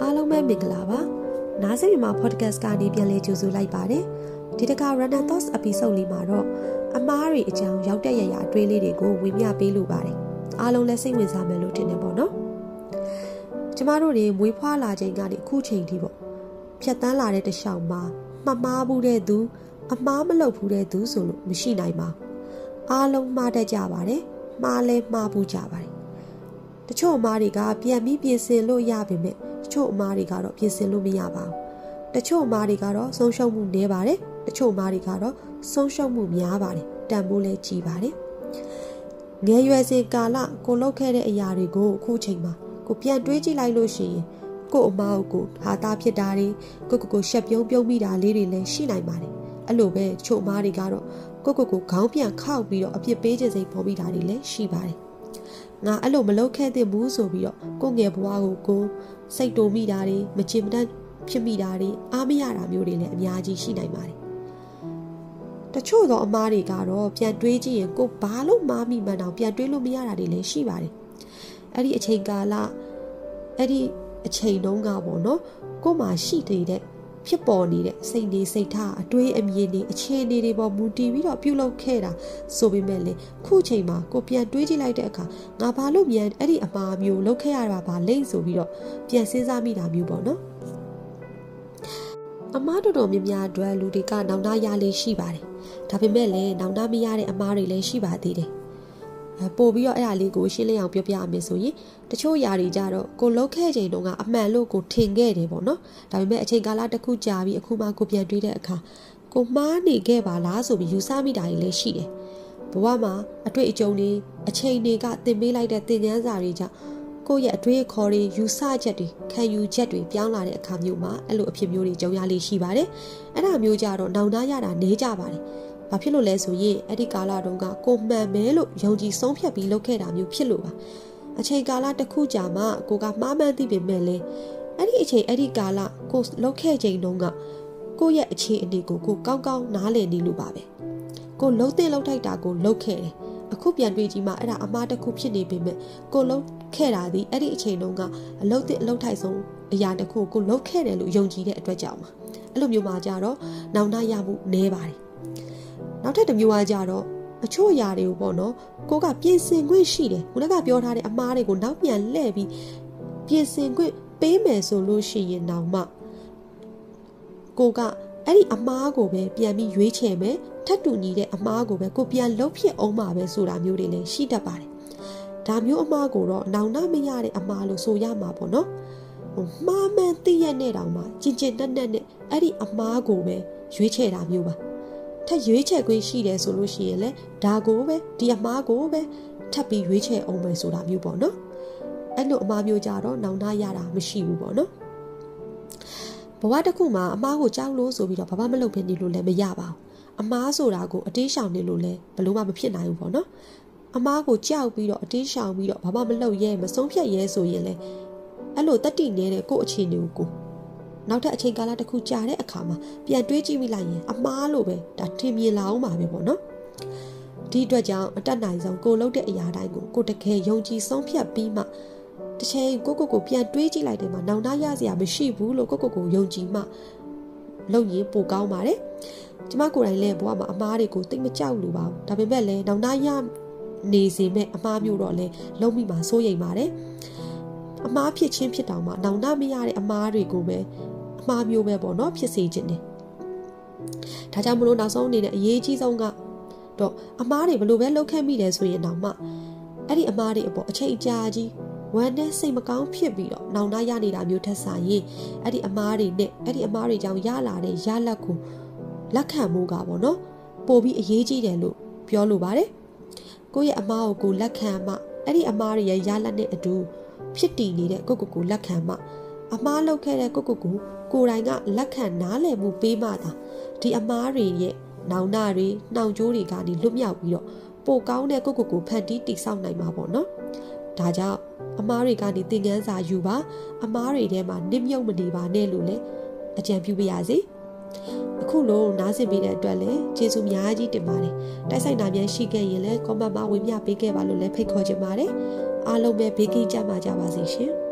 အားလုံးပဲမင်္ဂလာပါနားဆင်မြန်မာ podcast ကနေပြန်လည်ကြိုဆိုလိုက်ပါတယ်ဒီတခါ Random Thoughts episode လေးမှာတော့အမားတွေအကြောင်းရောက်တဲ့ရရအတွေးလေးတွေကိုဝေမျှပေးလိုပါတယ်အားလုံးလည်းစိတ်ဝင်စားမယ်လို့ထင်တယ်ပေါ့နော်ကျမတို့တွေမွေးဖွားလာချိန်ကနေအခုချိန်ထိပေါ့ဖြတ်တန်းလာတဲ့တခြားမှာမမားဘူးတဲ့သူ အမားမလုပ်ဘူးတဲ့သူဆိုလို့မရှိနိုင်ပါအားလုံးမှားတတ်ကြပါတယ်မှားလဲမှားဘူးကြပါတယ် တချို့အမားတွေကပြန်ပြီးပြင်ဆင်လို့ရပေမဲ့တချို့အမားတွေကတော့ပြင်ဆင်လို့မရပါဘူးတချို့အမားတွေကတော့ဆုံးရှုံးမှုနည်းပါတယ်တချို့အမားတွေကတော့ဆုံးရှုံးမှုများပါတယ်တန်ဖိုးလည်းကြီးပါတယ်ငယ်ရွယ်စဉ်ကာလကိုလုပ်ခဲ့တဲ့အရာတွေကိုအခုချိန်မှာကိုပြန်တွေးကြည့်လိုက်လို့ရှိရင်ကို့အမားကိုဟာသားဖြစ်တာတွေကိုကိုကိုရှက်ပြုံးပြုံးမိတာလေးတွေလည်းရှိနိုင်ပါတယ်အဲ့လိုပဲချို့အမားတွေကတော့ကိုကိုကိုခေါင်းပြန်ခောက်ပြီးတော့အပြစ်ပေးခြင်းစိတ်ပေါ်မိတာတွေလည်းရှိပါတယ် ငါအဲ့လိုမလုပ်ခဲ့သင့်ဘူးဆိုပြီးတော့ကိုငယ်ဘွားကိုကိုစိတ်တုံမိတာတွေမချင်မတတ်ဖြစ်မိတာတွေအားမရတာမျိုးတွေလည်းအများကြီးရှိနိုင်ပါတယ်တချို့သောအမားတွေကတော့ပြန်တွေးကြည့်ရင်ကိုဘာလို့မားမိမှန်းတော့ပြန်တွေးလို့မရတာတွေလည်းရှိပါတယ်အဲ့ဒီအချိန်ကာလအဲ့ဒီအချိန်တုန်းကပေါ့နော်ကိုမှရှိနေတဲ့ ဖြစ်ပေါ်နေတဲ့စိတ်နေစိတ်ထားအတွေးအမြင်တွေအခြေအနေတွေပေါ်မူတည်ပြီးတော့ပြုလုပ်ခဲ့တာဆိုပေမဲ့လေခုချိန်မှာကိုပြန်တွေးကြည့်လိုက်တဲ့အခါငါဘာလို့မြန်အဲ့ဒီအမှားမျိုးလုပ်ခဲ့ရတာပါလိမ့်ဆိုပြီးတော့ပြန်စဉ်းစားမိတာမျိုးပေါ့နော်အမားတော်တော်များများအတွက်လူတွေကနောင်တရလေးရှိပါတယ်ဒါပေမဲ့လည်းနောင်တမရတဲ့အမားတွေလည်းရှိပါသေးတယ် ပို့ပြီးတော့အဲ့ဒါလေးကိုရှင်းလင်းအောင်ပြောပြရမယ်ဆိုရင်တချို့ຢာတွေကြတော့ကိုလုတ်ခဲ့ချိန်တုန်းကအမှန်လို့ကိုထင်ခဲ့တယ်ပေါ့နော်ဒါပေမဲ့အချိန်ကာလတစ်ခုကြာပြီးအခုမှကိုပြန်တွေးတဲ့အခါကိုမှားနေခဲ့ပါလားဆိုပြီးယူဆမိတာတွေလည်းရှိတယ်ဘဝမှာအတွေ့အကြုံတွေအချိန်တွေကသင်ပေးလိုက်တဲ့သင်ခန်းစာတွေကြောင့်ကိုယ့်ရဲ့အတွေ့အခေါ်တွေယူဆချက်တွေခံယူချက်တွေပြောင်းလာတဲ့အခါမျိုးမှာအဲ့လိုအဖြစ်မျိုးတွေကြုံရလေးရှိပါတယ်အဲ့ဒါမျိုးကြတော့နောင်တရတာနေကြပါတယ် ဘာဖြစ်လို့လဲဆိုရင်အဲ့ဒီကာလတုန်းကကိုမှန်မဲလို့ယုံကြည်ဆုံးဖြတ်ပြီးလုပ်ခဲ့တာမျိုးဖြစ်လို့ပါအချိန်ကာလတစ်ခုကြာမှကိုကမှားမှန်းသိပေမဲ့လေအဲ့ဒီအချိန်အဲ့ဒီကာလကိုလုပ်ခဲ့ချိန်တုန်းကကိုရဲ့အခြေအနေကိုကိုကောင်းကောင်းနားလည်နေလို့ပါပဲကိုလှုပ်တဲ့လှုပ်ထိုက်တာကိုလှုပ်ခဲ့တယ်အခုပြန်တွေ့ကြည့်မှအဲ့ဒါအမားတစ်ခုဖြစ်နေပေမဲ့ကိုလှုပ်ခဲ့တာဒီအဲ့ဒီအချိန်တုန်းကအလုတ်တဲ့အလုတ်ထိုက်ဆုံးအရာတစ်ခုကိုလှုပ်ခဲ့တယ်လို့ယုံကြည်တဲ့အတွက်ကြောင့်ပါအဲ့လိုမျိုးမှကြတော့နောင်တရမှုနည်းပါတယ် နောက်ထပ်တစ်မျိုးကကြတော့အချို့အရာတွေကိုပေါ့နော်ကိုကပြင်ဆင်ခွင့်ရှိတယ်ခုနကပြောထားတဲ့အမားတွေကိုနောက်ပြန်လှည့်ပြီးပြင်ဆင်ခွင့်ပေးမယ်ဆိုလို့ရှိရင်တော့မှကိုကအဲ့ဒီအမားကိုပဲပြန်ပြီးရွေးချယ်မယ်ထပ်တူညီတဲ့အမားကိုပဲကိုပြန်လှုပ်ဖြစ်အောင်ပါပဲဆိုတာမျိုးတွေလည်းရှိတတ်ပါတယ်ဒါမျိုးအမားကိုတော့နောင်နာမရတဲ့အမားလို့ဆိုရမှာပေါ့နော်ဟိုမှားမှန်သိရတဲ့တောင်မှကျင်ကျင်တက်တက်နဲ့အဲ့ဒီအမားကိုပဲရွေးချယ်တာမျိုးပါ ထပ်ရွေးချယ်ခွင့်ရှိတယ်ဆိုလို့ရှိရင်လေဒါကိုပဲဒီအမားကိုပဲထပ်ပြီးရွေးချယ်အောင်မယ်ဆိုတာမျိုးပေါ့နော်အဲ့လိုအမားမျိုးကြတော့နောင်နာရတာမရှိဘူးပေါ့နော်ဘဝတစ်ခုမှာအမားကိုကြောက်လို့ဆိုပြီးတော့ဘာမှမလုပ်ဘဲနေလို့လည်းမရပါဘူးအမားဆိုတာကိုအတေးရှောင်နေလို့လည်းဘလို့မှမဖြစ်နိုင်ဘူးပေါ့နော်အမားကိုကြောက်ပြီးတော့အတေးရှောင်ပြီးတော့ဘာမှမလုပ်ရဲမဆုံးဖြတ်ရဲဆိုရင်လည်းအဲ့လိုတက်တိနေတဲ့ကို့အခြေအနေကို နောက်ထပ်အချိန်ကာလတစ်ခုကြာတဲ့အခါမှာပြန်တွေးကြည့်မိလိုက်ရင်အမားလိုပဲဒါထင်မြင်လာအောင်ပါပဲပေါ့နော်ဒီအတွက်ကြောင့်အတက်နိုင်ဆုံးကိုလှုပ်တဲ့အရာတိုင်းကိုကိုတကယ်ယုံကြည်ဆုံးဖြတ်ပြီးမှတစ်ချိန်ကိုကိုကိုပြန်တွေးကြည့်လိုက်တယ်မှာနောင်တရစရာမရှိဘူးလို့ကိုကိုကိုယုံကြည်မှလုပ်ရင်ပိုကောင်းပါတယ်ကျမကိုယ်တိုင်လည်းဘဝမှာအမားတွေကိုတိတ်မကြောက်လို့ပါဘူးဒါပေမဲ့လည်းနောင်တရနေစေမဲ့အမားမျိုးတော့လည်းလုံးမိမှာစိုးရိမ်ပါတယ်အမားဖြစ်ချင်းဖြစ်တောင်မှနောင်တမရတဲ့အမားတွေကိုပဲအ မှားမျိုးပဲပေါ့နော်ဖြစ်စေခြင်းတယ်ဒါကြောင့်မလို့နောက်ဆုံးအနေနဲ့အရေးကြီးဆုံးကတော့အမားတွေဘလို့ပဲလှုပ်ခဲမိတယ်ဆိုရင်တော့မှအဲ့ဒီအမားတွေအပေါ်အချိန်ကြာကြီးဝမ်းနဲ့စိတ်မကောင်းဖြစ်ပြီးတော့နောင်တရနေတာမျိုးထက်စာရင်အဲ့ဒီအမားတွေနဲ့အဲ့ဒီအမားတွေကြောင့်ရလာတဲ့ရလက်ကိုလက်ခံမှုကပေါ့နော်ပို့ပြီးအရေးကြီးတယ်လို့ပြောလိုပါတယ်ကိုယ့်ရဲ့အမားကိုကိုလက်ခံမှအဲ့ဒီအမားတွေရဲ့ရလက်နဲ့အတူဖြစ်တည်နေတဲ့ကိုကိုကိုလက်ခံမှအမားလုပ်ခဲ့တဲ့ကိုကိုကို ကိုယ်တိုင်ကလက်ခံနားလည်မှုပေးမှသာဒီအမားတွေရဲ့နောင်နာတွေနှောင်ကြိုးတွေကနေလွတ်မြောက်ပြီးတော့ပိုကောင်းတဲ့ကိုကိုကိုဖန်တီးတိဆောက်နိုင်မှာပေါ့နော်ဒါကြောင့်အမားတွေကနေသင်ခန်းစာယူပါအမားတွေထဲမှာနစ်မြုပ်မနေပါနဲ့လို့လည်းအကြံပြုပါရစေအခုလို့နားဆင်ပေးတဲ့အတွက်လည်းကျေးဇူးများကြီးတင်ပါတယ်တိုက်ဆိုင်တာများရှိခဲ့ရင်လည်း comment မှာဝင်ပြပေးခဲ့ပါလို့လည်းဖိတ်ခေါ်ချင်ပါတယ်အားလုံးပဲဘေးကင်းကြပါကြပါစေရှင်